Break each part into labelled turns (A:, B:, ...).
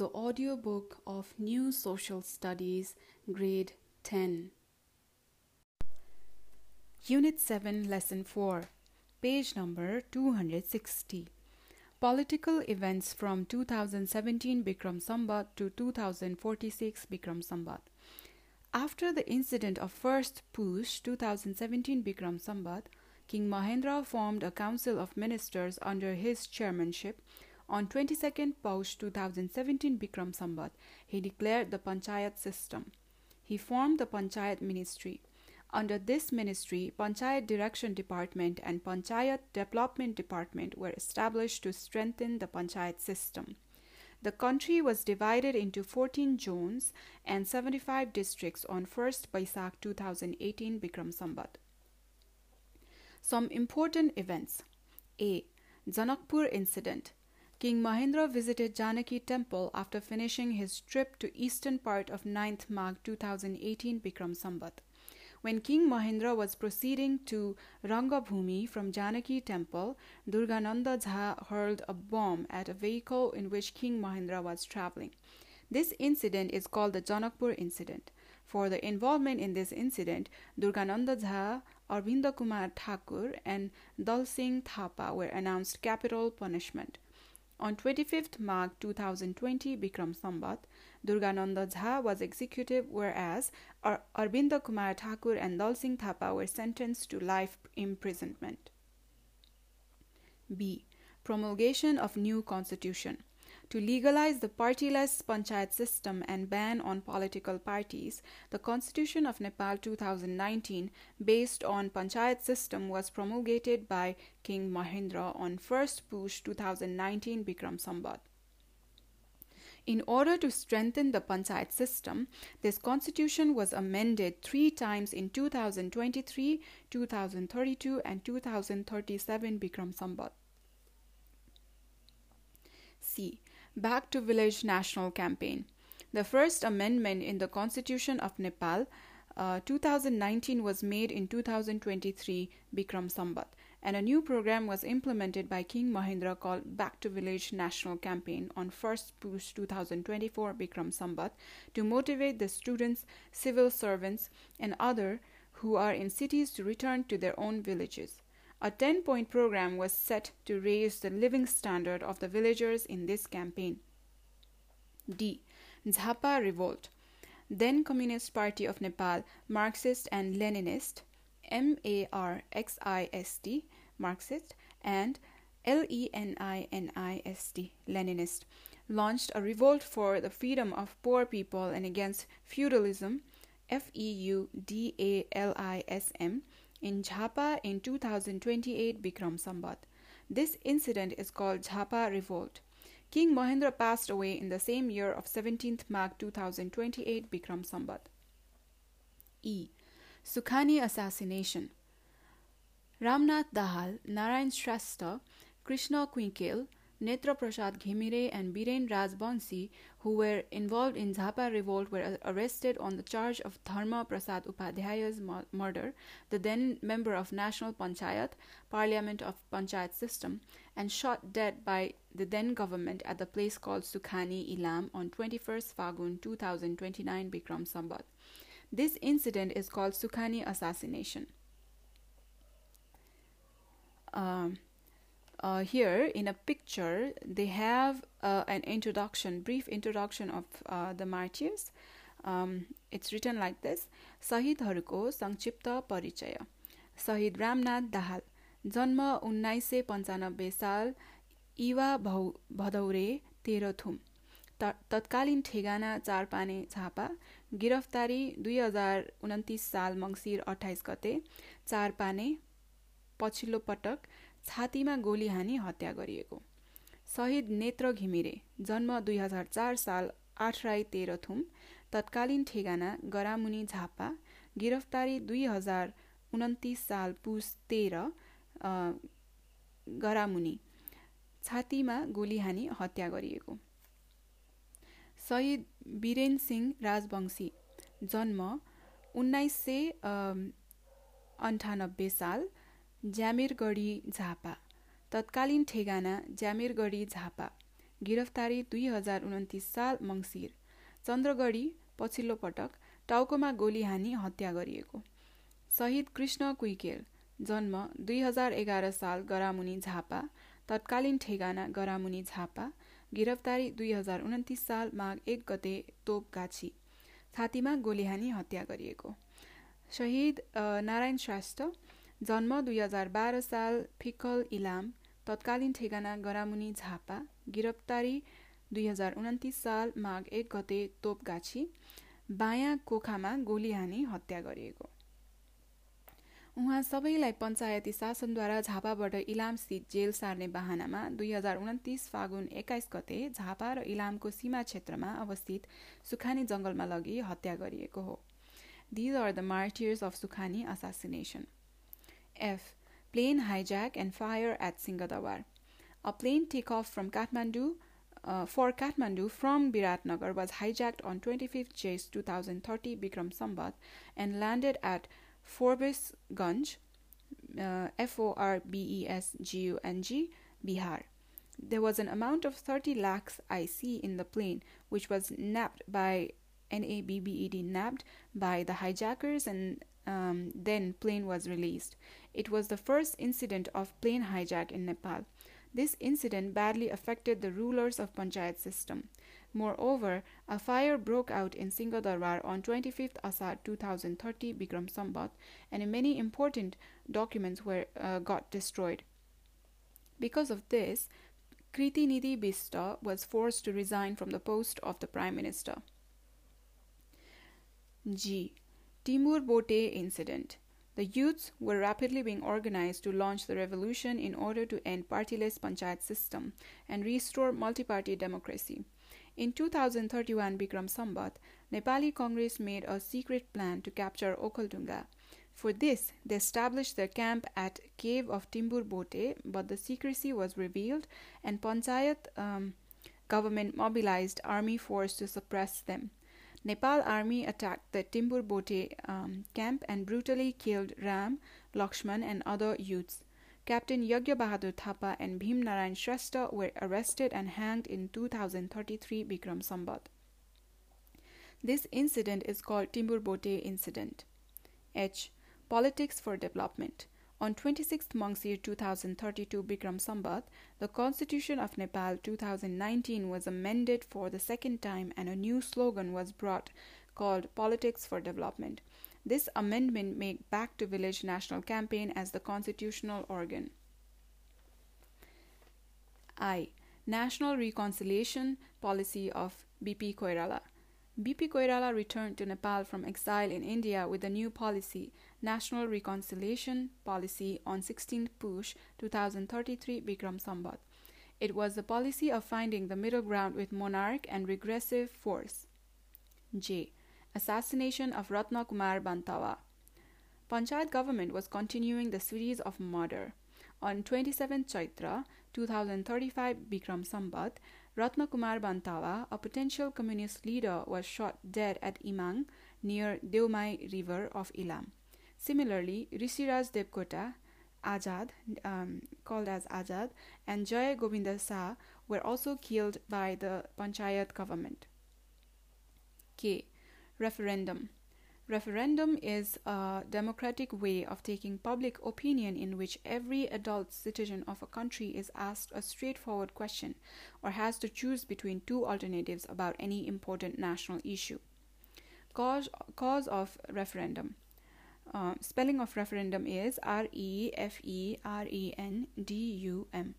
A: the audiobook of New Social Studies, Grade 10. Unit 7, Lesson 4, page number 260. Political events from 2017 Bikram Sambat to 2046 Bikram Sambat. After the incident of first push 2017 Bikram Sambat, King Mahendra formed a council of ministers under his chairmanship. On 22nd Paush 2017 Bikram Sambat, he declared the Panchayat system. He formed the Panchayat ministry. Under this ministry, Panchayat Direction Department and Panchayat Development Department were established to strengthen the Panchayat system. The country was divided into 14 zones and 75 districts on 1st Baisak 2018 Bikram Sambat. Some important events A. Janakpur incident. King Mahendra visited Janaki temple after finishing his trip to eastern part of 9th Magh 2018 Bikram Sambat. When King Mahendra was proceeding to Rangabhumi from Janaki temple, Durgananda Jha hurled a bomb at a vehicle in which King Mahendra was traveling. This incident is called the Janakpur incident. For the involvement in this incident, Durgananda Jha, Arvinda Kumar Thakur, and Dal Singh Thapa were announced capital punishment. On 25th March 2020, Bikram Sambat, Durgananda Jha was executed, whereas Ar- Arvinda Kumar Thakur and Dal Singh Thapa were sentenced to life imprisonment. B. Promulgation of new constitution. To legalize the partyless panchayat system and ban on political parties, the Constitution of Nepal 2019, based on panchayat system, was promulgated by King Mahendra on 1st Push 2019 Bikram Sambat. In order to strengthen the panchayat system, this constitution was amended three times in 2023, 2032, and 2037 Bikram Sambat. C. Back to Village National Campaign. The first amendment in the Constitution of Nepal uh, 2019 was made in 2023 Bikram Sambat and a new program was implemented by King Mahendra called Back to Village National Campaign on 1st Push 2024 Bikram Sambat to motivate the students, civil servants, and other who are in cities to return to their own villages. A 10 point program was set to raise the living standard of the villagers in this campaign. D. Jhapa Revolt. Then Communist Party of Nepal, Marxist and Leninist, M A R X I S T, Marxist, and L E N I N I S T, Leninist, launched a revolt for the freedom of poor people and against feudalism, F E U D A L I S M, in Jhapa in 2028 Bikram Sambat. This incident is called Jhapa Revolt. King Mahendra passed away in the same year of 17th March 2028 Bikram Sambat. E. Sukhani assassination. Ramnath Dahal, Narayan Shrestha, Krishna Kuikel, Netra Prasad Ghimire, and Biren Rajbansi, who were involved in Jhapa revolt, were arrested on the charge of Dharma Prasad Upadhyaya's murder, the then member of National Panchayat, Parliament of Panchayat system, and shot dead by the then government at the place called Sukhani Ilam on 21st Fagun 2029 Bikram Sambat. This incident is called Sukhani assassination. Um, uh, here in a picture they have uh, an introduction brief introduction of uh, the martyrs. Um, it's written like this. शहीदहरूको संक्षिप्त परिचय शहीद रामनाथ दाहाल जन्म उन्नाइस सय पन्चानब्बे साल इवा भौ भदौरे तेह्रथुम तत्कालीन ठेगाना चारपाने झापा गिरफ्तारी दुई हजार उन्तिस साल मङ्सिर अठाइस गते चारपाने पछिल्लो पटक छातीमा गोली हानी हत्या गरिएको। शहीद नेत्र घिमिरे जन्म दुई हजार चार साल आठ राई तेह्रथुम तत्कालीन ठेगाना गरामुनि झापा गिरफ्तारी दुई हजार उन्तिस साल पुस तेह्र गरामुनि छातीमा गोली हानी हत्या गरिएको। शहीद वीरेन सिंह राजवंशी जन्म उन्नाइस सय अन्ठानब्बे साल ज्यामिरगढी झापा। तत्कालीन ठेगाना ज्यामिरगढी झापा। गिरफ्तारी दुई हजार उन्तिस साल मङ्सिर। चन्द्रगढी पछिल्लो पटक टाउकोमा गोली हानी हत्या गरिएको। शहीद कृष्ण कुइकेल जन्म दुई हजार एघार साल गरामुनि झापा। तत्कालीन ठेगाना गरामुनि झापा। गिरफ्तारी दुई हजार उन्तिस साल माघ एक गते तोपगाछी। छातीमा गोली हानी हत्या गरिएको। शहीद नारायण श्रेष्ठ जन्म दुई हजार बाह्र साल फिकल इलाम तत्कालीन ठेगाना गरामुनि झापा गिरफ्तारी दुई हजार उन्तिस साल माघ एक गते तोपगाछी बायाँ कोखामा गोली हानी हत्या गरिएको। उहाँ सबैलाई पञ्चायती शासनद्वारा झापाबाट इलामस्थित जेल सार्ने बाहनामा दुई हजार उन्तिस फागुन एक्काइस गते झापा र इलामको सीमा क्षेत्रमा अवस्थित सुखानी जङ्गलमा लगी हत्या गरिएको हो। These are the martyrs of Sukhani assassination of plane hijack and fire at Singha Darbar. A plane takeoff from Kathmandu uh, for Kathmandu from Biratnagar was hijacked on 25th Jan 2030 Bikram Sambat and landed at Forbes Ganj, uh, F O R B E S G U N G, Bihar. There was an amount of 30 lakhs IC in the plane, which was nabbed by NABBED nabbed by the hijackers and um, then plane was released. It was the first incident of plane hijack in Nepal. This incident badly affected the rulers of Panchayat system. Moreover, a fire broke out in Singadarbar on 25th Asad 2030 Bikram Sambat and many important documents were uh, got destroyed. Because of this, Kirti Nidhi Bista was forced to resign from the post of the Prime Minister. G. Timbur Bote Incident the youths were rapidly being organized to launch the revolution in order to end partyless panchayat system and restore multi-party democracy. In 2031 Bikram Sambat, Nepali Congress made a secret plan to capture Okhaldunga. For this, they established their camp at Cave of Timbur Bote, but the secrecy was revealed and Panchayat um, government mobilized army force to suppress them. Nepal army attacked the Timbur Bote um, camp and brutally killed Ram, Lakshman, and other youths. Captain Yagya Bahadur Thapa and Bhim Narayan Shrestha were arrested and hanged in 2033 Bikram Sambat. This incident is called Timbur Bote incident. H. Politics for Development. On 26th Mangsir 2032 Bikram Sambat, the Constitution of Nepal 2019 was amended for the second time and a new slogan was brought called Politics for Development. This amendment made Back to Village National Campaign as the constitutional organ. I. National Reconciliation Policy of BP Koirala. BP Koirala returned to Nepal from exile in India with a new policy, National Reconciliation Policy, on 16th Push 2033 Bikram Sambat. It was the policy of finding the middle ground with monarch and regressive force. J. Assassination of Ratna Kumar Bantawa. Panchayat government was continuing the series of murder. On 27 Chaitra 2035 Bikram Sambat, Ratnakumar Bantawa, a potential communist leader, was shot dead at Imang near Deumai River of Ilam. Similarly, Rishiraj Devkota, Azad, um, called as Azad, and Jay Govinda Sa were also killed by the Panchayat government. K. Referendum. Referendum is a democratic way of taking public opinion in which every adult citizen of a country is asked a straightforward question or has to choose between two alternatives about any important national issue. Cause, cause of referendum. Uh, spelling of referendum is R E F E R E N D U M.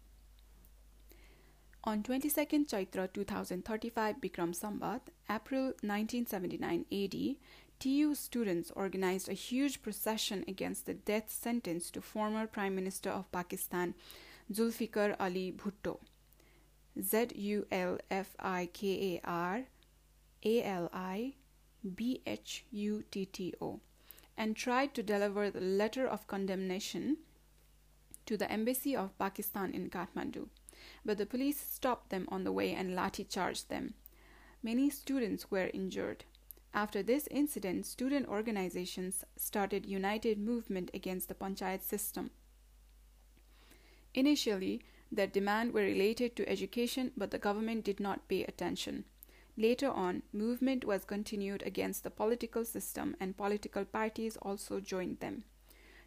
A: On 22nd Chaitra 2035 Bikram Sambat, April 1979 AD, TU students organized a huge procession against the death sentence to former Prime Minister of Pakistan, Zulfikar Ali Bhutto. Z U L F I K A R A L I B H U T T O, and tried to deliver the letter of condemnation to the embassy of Pakistan in Kathmandu. But the police stopped them on the way and lathi charged them. Many students were injured. After this incident, student organizations started united movement against the panchayat system. Initially, Their demand were related to education, but the government did not pay attention. Later on, movement was continued against the political system and political parties also joined them.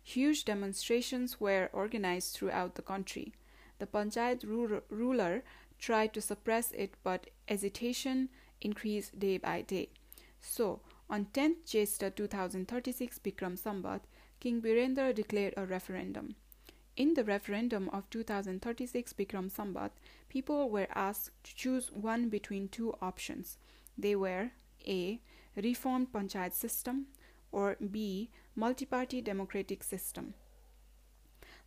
A: Huge demonstrations were organized throughout the country. The Panchayat ruler tried to suppress it, but agitation increased day by day. So, on 10th Jesta 2036 Bikram Sambat, King Birendra declared a referendum. In the referendum of 2036 Bikram Sambat, people were asked to choose one between two options. They were A. Reformed Panchayat system or B. Multi-party democratic system.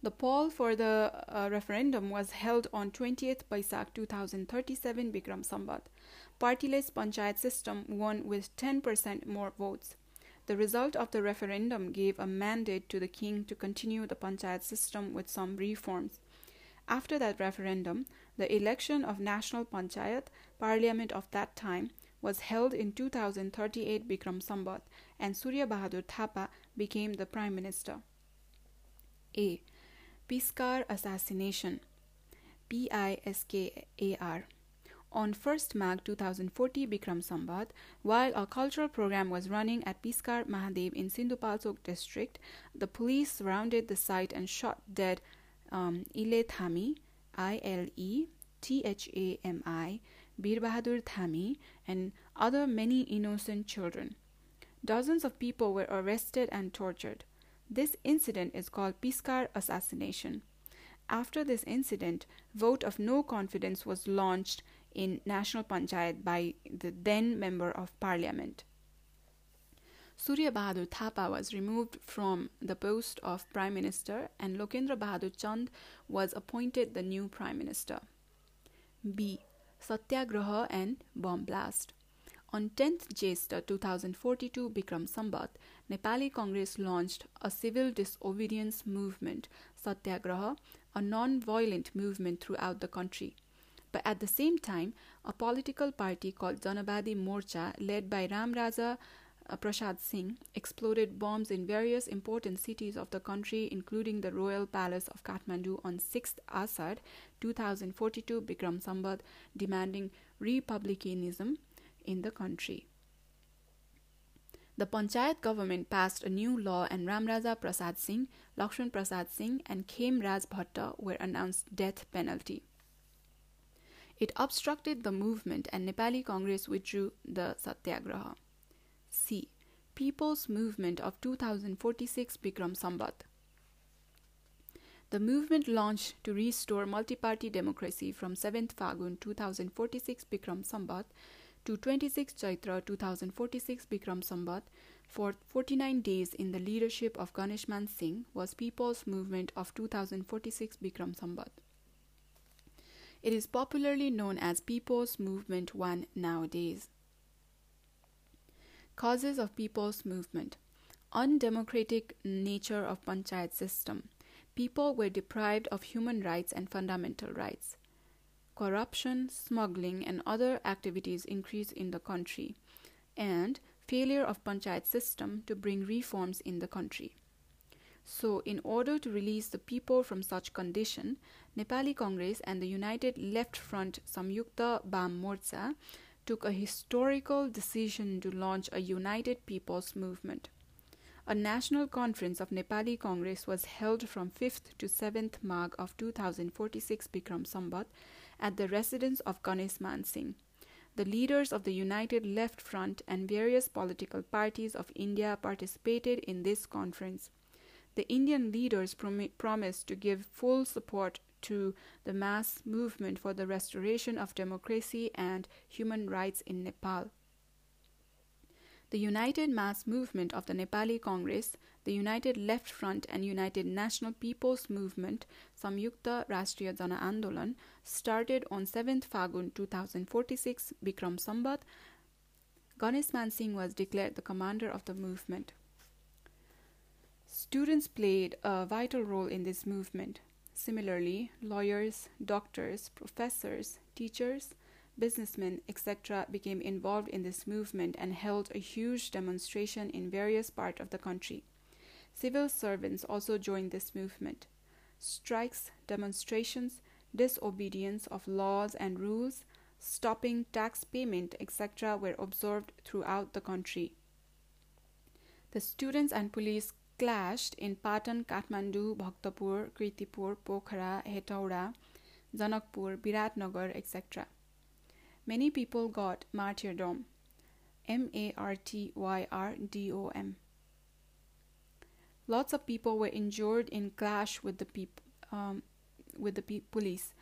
A: The poll for the uh, referendum was held on 20th Baisakh 2037 Bikram Sambat. Partyless Panchayat system won with 10% more votes. The result of the referendum gave a mandate to the king to continue the panchayat system with some reforms. After that referendum, the election of national panchayat parliament of that time was held in 2038 Bikram Sambat and Surya Bahadur Thapa became the prime minister. A. Piskar assassination. P I S K A R on 1st Magh 2040 Bikram Sambat, while a cultural program was running at Piskar Mahadev in Sindhupalchok district, the police surrounded the site and shot dead um, Ile Thami, I L E T H A M I, Bir Bahadur Thami, and other many innocent children. Dozens of people were arrested and tortured. This incident is called Piskar assassination. After this incident, vote of no confidence was launched in National Panchayat by the then Member of Parliament. Surya Bahadur Thapa was removed from the post of Prime Minister and Lokendra Bahadur Chand was appointed the new Prime Minister. B. Satyagraha and Bomb Blast. On 10th Jesta 2042 Bikram Sambat, Nepali Congress launched a civil disobedience movement, Satyagraha, a non-violent movement throughout the country. But at the same time, a political party called Janavadi Morcha, led by Ram Raja uh, Prasad Singh, exploded bombs in various important cities of the country, including the Royal Palace of Kathmandu on 6th Asad 2042 Bikram Sambat, demanding republicanism in the country. The Panchayat government passed a new law and Ramraja Prasad Singh, Lakshman Prasad Singh and Khem Raj Bhatta were announced death penalty. It obstructed the movement and Nepali Congress withdrew the Satyagraha. C. People's Movement of 2046 Bikram Sambat. The movement launched to restore multi-party democracy from 7th Fagun 2046 Bikram Sambat to 26 Chaitra 2046 Bikram Sambat for 49 days in the leadership of Ganeshman Singh was People's Movement of 2046 Bikram Sambat. It is popularly known as People's Movement 1 nowadays. Causes of People's Movement Undemocratic nature of Panchayat system. People were deprived of human rights and fundamental rights. Corruption, smuggling, and other activities increase in the country, and failure of Panchayat system to bring reforms in the country. So, in order to release the people from such condition, Nepali Congress and the United Left Front Samyukta Bam Morcha took a historical decision to launch a united people's movement. A national conference of Nepali Congress was held from 5th to 7th Magh of 2046 Bikram Sambat at the residence of Ganesh Man Singh. The leaders of the United Left Front and various political parties of India participated in this conference the Indian leaders prom- promised to give full support to the mass movement for the restoration of democracy and human rights in Nepal. The United Mass Movement of the Nepali Congress, the United Left Front and United National People's Movement, Samyukta Rashtriya Jana Andolan, started on 7th Fagun 2046 Bikram Sambat. Ganesh Man Singh was declared the commander of the movement. Students played a vital role in this movement. Similarly, lawyers, doctors, professors, teachers, businessmen, etc., became involved in this movement and held a huge demonstration in various parts of the country. Civil servants also joined this movement. Strikes, demonstrations, disobedience of laws and rules, stopping tax payment, etc., were observed throughout the country. The students and police clashed in Patan, Kathmandu, Bhaktapur, Kirtipur, Pokhara, Hetauda, Janakpur, Biratnagar, etc. Many people got martyrdom. M A R T Y R D O M. Lots of people were injured in clash with the peop- um, with the pe- police.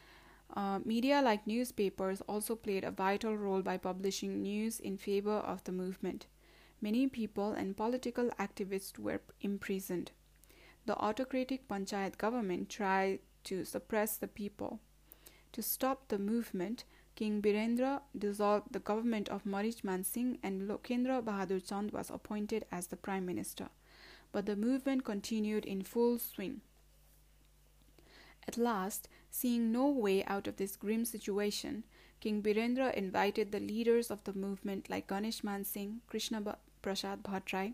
A: Uh, media like newspapers also played a vital role by publishing news in favor of the movement. Many people and political activists were imprisoned. The autocratic Panchayat government tried to suppress the people. To stop the movement, King Birendra dissolved the government of Marichman Singh and Lokendra Bahadur Chand was appointed as the prime minister. But the movement continued in full swing. At last, seeing no way out of this grim situation, King Birendra invited the leaders of the movement like Ganesh Man Singh, Krishna Prasad Bhattarai,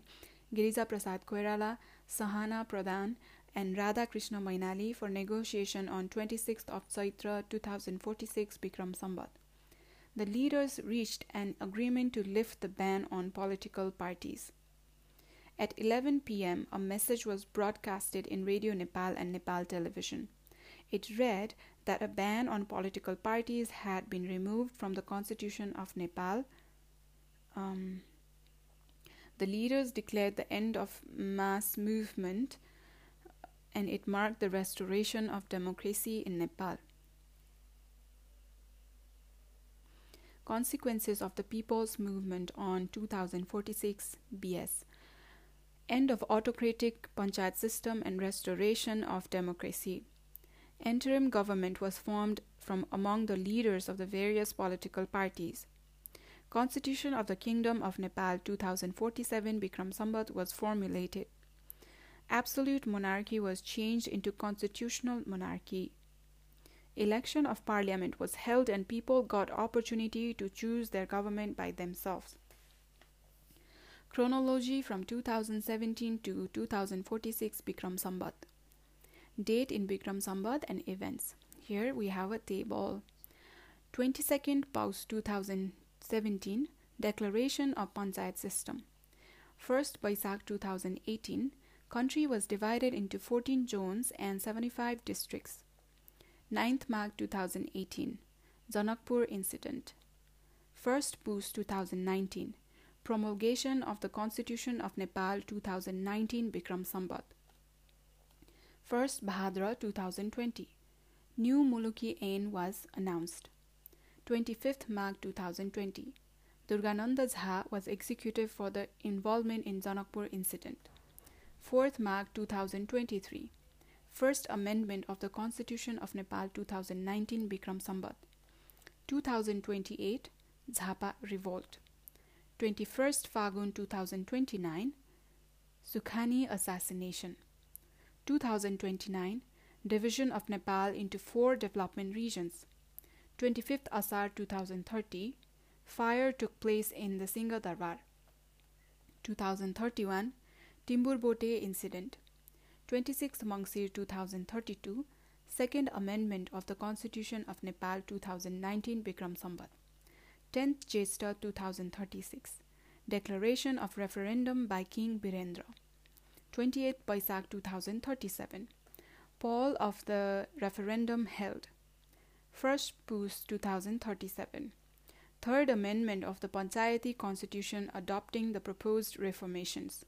A: Girija Prasad Koirala, Sahana Pradhan, and Radha Krishna Mainali for negotiation on 26th of Chaitra 2046 Bikram Sambat. The leaders reached an agreement to lift the ban on political parties. At 11 pm, a message was broadcasted in Radio Nepal and Nepal television. It read that a ban on political parties had been removed from the constitution of Nepal. Um, the leaders declared the end of mass movement and it marked the restoration of democracy in Nepal. Consequences of the People's Movement on 2046 BS End of autocratic panchayat system and restoration of democracy. Interim government was formed from among the leaders of the various political parties. Constitution of the Kingdom of Nepal 2047 Bikram Sambat was formulated. Absolute monarchy was changed into constitutional monarchy. Election of parliament was held and people got opportunity to choose their government by themselves. Chronology from 2017 to 2046 Bikram Sambat. Date in Bikram Sambat and events. Here we have a table. 22nd Paus 2017 Declaration of Panchayat System. 1st Baisak 2018 Country was divided into 14 zones and 75 districts. 9th Magh 2018 Janakpur Incident. 1st Pus 2019 Promulgation of the Constitution of Nepal 2019 Bikram Sambat. 1st Bhadra 2020 New Muluki Ain was announced. 25th March 2020 Durgananda Jha was executed for the involvement in Janakpur incident. 4th March 2023 First Amendment of the Constitution of Nepal 2019 Bikram Sambat. 2028 Jhapa Revolt. 21st Fagun 2029 Sukhani Assassination. 2029 Division of Nepal into four development regions. 25th Asar 2030 Fire took place in the Singha Darbar. 2031 Timburbote Incident. 26th Mangsir 2032 Second Amendment of the Constitution of Nepal 2019 Bikram Sambat. 10th Jesta 2036 Declaration of Referendum by King Birendra. 28th Baisak 2037 Poll of the referendum held. 1st Pus 2037 Third Amendment of the Panchayati Constitution adopting the proposed reformations.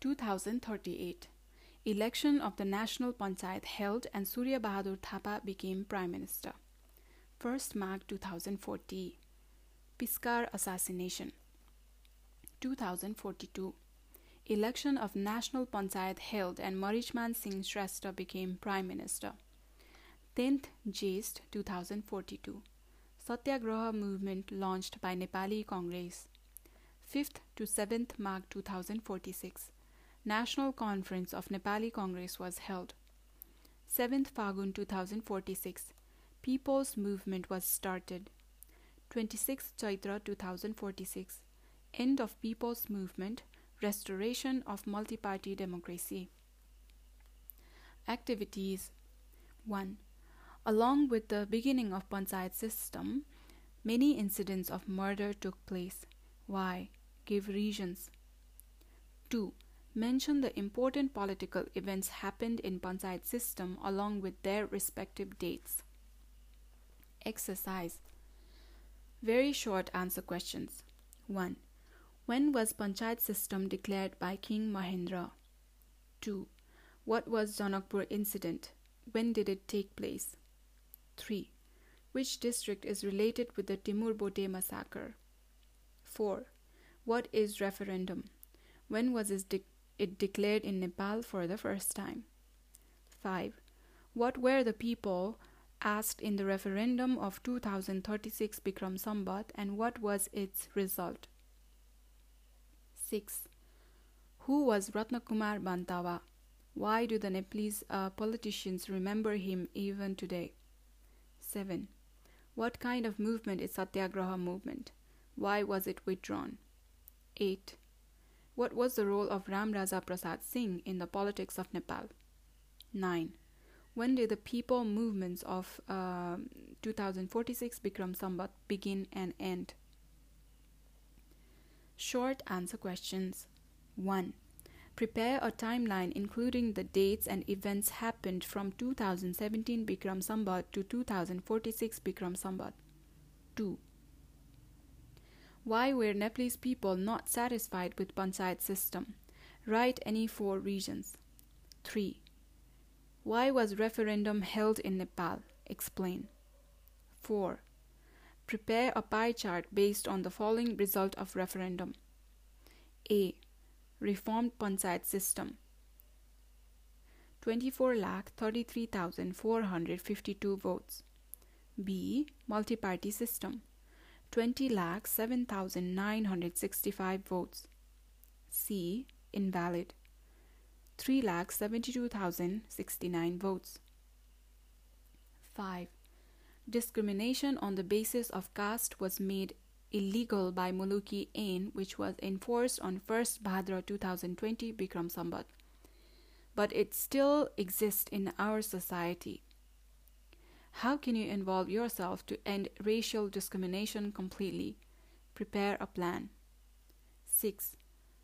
A: 2038 Election of the National Panchayat held and Surya Bahadur Thapa became Prime Minister. 1st Magh 2040 Piskar Assassination 2042 Election of National Panchayat held and Marichman Singh Shrestha became Prime Minister. 10th Jest 2042 Satyagraha movement launched by Nepali Congress. 5th to 7th Magh 2046 National Conference of Nepali Congress was held. 7th Fagun 2046 People's Movement was started. 26th Chaitra 2046 End of People's Movement Restoration of Multi-Party Democracy Activities 1. Along with the beginning of Panchayat system, many incidents of murder took place. Why? Give reasons. 2. Mention the important political events happened in Panchayat system along with their respective dates. Exercise Very short answer questions. 1. When was Panchayat system declared by King Mahendra? 2. What was Janakpur incident? When did it take place? 3. Which district is related with the Timbur Bote massacre? 4. What is referendum? When was it, de- it declared in Nepal for the first time? 5. What were the people asked in the referendum of 2036 Bikram Sambat and what was its result? 6. Who was Ratnakumar Bantawa? Why do the Nepalese uh, politicians remember him even today? 7. What kind of movement is Satyagraha movement? Why was it withdrawn? 8. What was the role of Ram Raja Prasad Singh in the politics of Nepal? 9. When did the people movements of uh, 2046 Bikram Sambat begin and end? Short answer questions 1. Prepare a timeline including the dates and events happened from 2017 Bikram Sambat to 2046 Bikram Sambat. 2. Why were Nepalese people not satisfied with Panchayat system? Write any four reasons. 3. Why was referendum held in Nepal? Explain. 4. Prepare a pie chart based on the following result of referendum. A reformed panchayat system 24,33,452 votes. B. Multi-party system 20,07,965 votes. C. Invalid 3,72,069 votes. 5. Discrimination on the basis of caste was made illegal by Muluki Ain, which was enforced on 1st Bhadra 2020 Bikram Sambat. But it still exists in our society. How can you involve yourself to end racial discrimination completely? Prepare a plan. 6.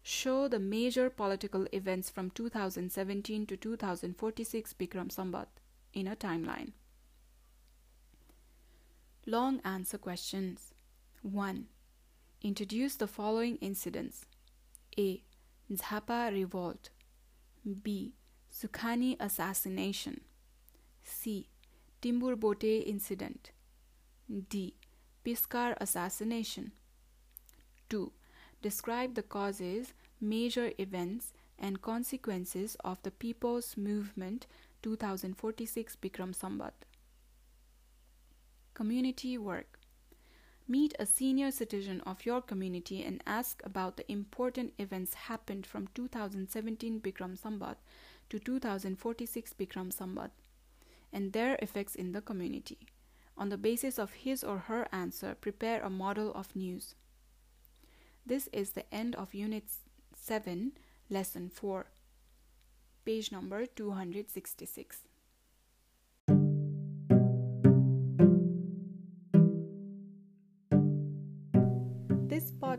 A: Show the major political events from 2017 to 2046 Bikram Sambat in a timeline. Long answer questions. 1. Introduce the following incidents A. Jhapa Revolt B. Sukhani Assassination C. Timbur Bote Incident D. Piskar Assassination 2. Describe the causes, major events, and consequences of the People's Movement 2046 Bikram Sambat. Community work Meet a senior citizen of your community and ask about the important events happened from 2017 Bikram Sambat to 2046 Bikram Sambat and their effects in the community. On the basis of his or her answer, prepare a model of news. This is the end of Unit 7, Lesson 4, page number 266.